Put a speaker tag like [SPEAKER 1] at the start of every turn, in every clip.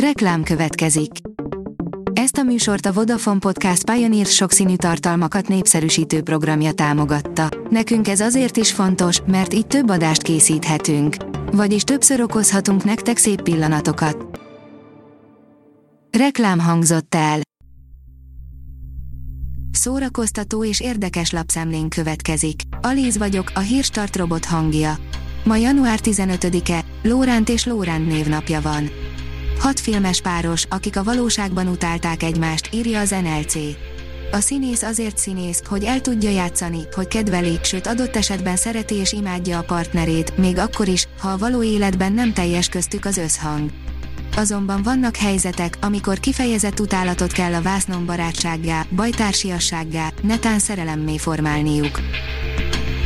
[SPEAKER 1] Reklám következik. Ezt a műsort a Vodafone Podcast Pioneer sokszínű tartalmakat népszerűsítő programja támogatta. Nekünk ez azért is fontos, mert így több adást készíthetünk. Vagyis többször okozhatunk nektek szép pillanatokat. Reklám hangzott el. Szórakoztató és érdekes lapszemlén következik. Alíz vagyok, a hírstart robot hangja. Ma január 15-e, Lóránt és Lóránt névnapja van. Hat filmes páros, akik a valóságban utálták egymást, írja az NLC. A színész azért színész, hogy el tudja játszani, hogy kedveli, sőt adott esetben szereti és imádja a partnerét, még akkor is, ha a való életben nem teljes köztük az összhang. Azonban vannak helyzetek, amikor kifejezett utálatot kell a vásznon barátsággá, bajtársiassággá, netán szerelemmé formálniuk.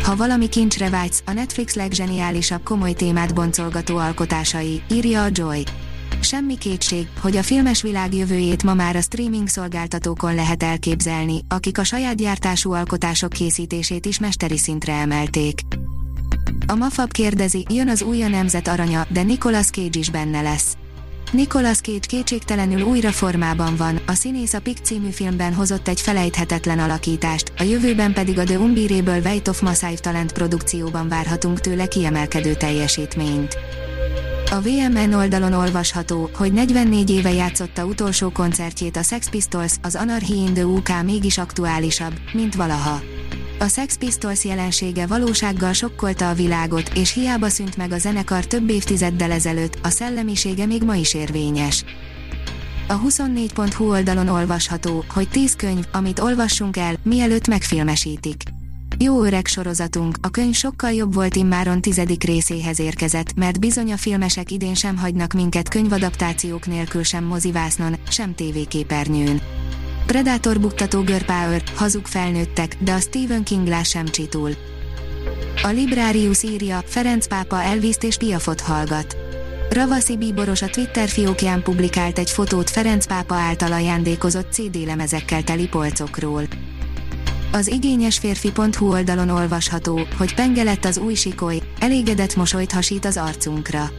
[SPEAKER 1] Ha valami kincsre vágysz, a Netflix leggeniálisabb komoly témát boncolgató alkotásai, írja a Joy. Semmi kétség, hogy a filmes világ jövőjét ma már a streaming szolgáltatókon lehet elképzelni, akik a saját gyártású alkotások készítését is mesteri szintre emelték. A Mafab kérdezi, jön az új a nemzet aranya, de Nicolas Cage is benne lesz. Nicolas Cage kétségtelenül újra formában van, a színész a Pick című filmben hozott egy felejthetetlen alakítást, a jövőben pedig a The Unbearable Weight of Massive Talent produkcióban várhatunk tőle kiemelkedő teljesítményt. A VMN oldalon olvasható, hogy 44 éve játszotta utolsó koncertjét a Sex Pistols, az Anarchy in the UK mégis aktuálisabb, mint valaha. A Sex Pistols jelensége valósággal sokkolta a világot, és hiába szűnt meg a zenekar több évtizeddel ezelőtt, a szellemisége még ma is érvényes. A 24.hu oldalon olvasható, hogy 10 könyv, amit olvassunk el, mielőtt megfilmesítik. Jó öreg sorozatunk, a könyv sokkal jobb volt immáron tizedik részéhez érkezett, mert bizony a filmesek idén sem hagynak minket könyvadaptációk nélkül sem mozivásznon, sem tévéképernyőn. Predator buktató görpáör, hazug felnőttek, de a Stephen King lá sem csitul. A Librarius írja, Ferenc pápa Elviszt és Piafot hallgat. Ravasi Bíboros a Twitter fiókján publikált egy fotót Ferenc pápa által ajándékozott CD lemezekkel teli polcokról. Az igényes férfi.hu oldalon olvasható, hogy penge lett az új sikoly, elégedett mosolyt hasít az arcunkra.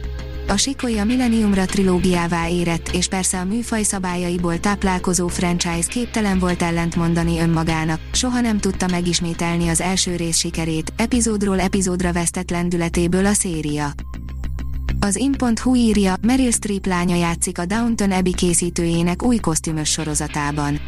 [SPEAKER 1] A sikoly a Millenniumra trilógiává érett, és persze a műfaj szabályaiból táplálkozó franchise képtelen volt ellentmondani önmagának, soha nem tudta megismételni az első rész sikerét, epizódról epizódra vesztett lendületéből a széria. Az in.hu írja, Meryl Streep lánya játszik a Downton Abbey készítőjének új kosztümös sorozatában.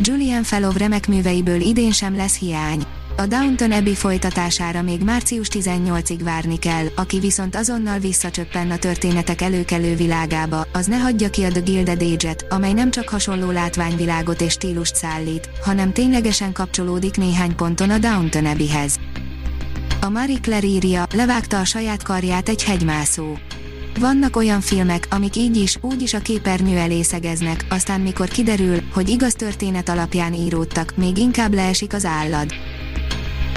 [SPEAKER 1] Julian Fellow remek műveiből idén sem lesz hiány. A Downton Abbey folytatására még március 18-ig várni kell, aki viszont azonnal visszacsöppen a történetek előkelő világába, az ne hagyja ki a The Gilded Age-et, amely nem csak hasonló látványvilágot és stílust szállít, hanem ténylegesen kapcsolódik néhány ponton a Downton Abbeyhez. A Marie Claire írja, levágta a saját karját egy hegymászó. Vannak olyan filmek, amik így is, úgy is a képernyő elé szegeznek, aztán mikor kiderül, hogy igaz történet alapján íródtak, még inkább leesik az állad.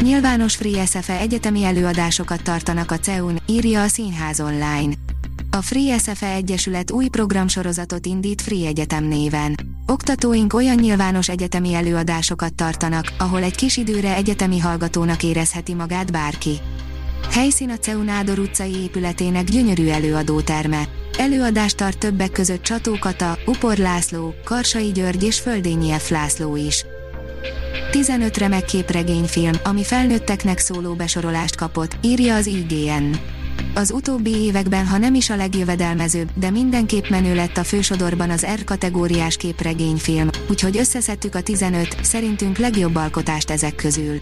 [SPEAKER 1] Nyilvános Free SFE egyetemi előadásokat tartanak a CEUN, írja a Színház online. A Free SFE Egyesület új programsorozatot indít Free Egyetem néven. Oktatóink olyan nyilvános egyetemi előadásokat tartanak, ahol egy kis időre egyetemi hallgatónak érezheti magát bárki. Helyszín a CEU Nádor utcai épületének gyönyörű előadóterme. Előadást tart többek között Csató Kata, Upor László, Karsai György és Földényi F. László is. 15 remek képregényfilm, ami felnőtteknek szóló besorolást kapott, írja az IGN. Az utóbbi években, ha nem is a legjövedelmezőbb, de mindenképp menő lett a fősodorban az R kategóriás képregényfilm, úgyhogy összeszedtük a 15, szerintünk legjobb alkotást ezek közül.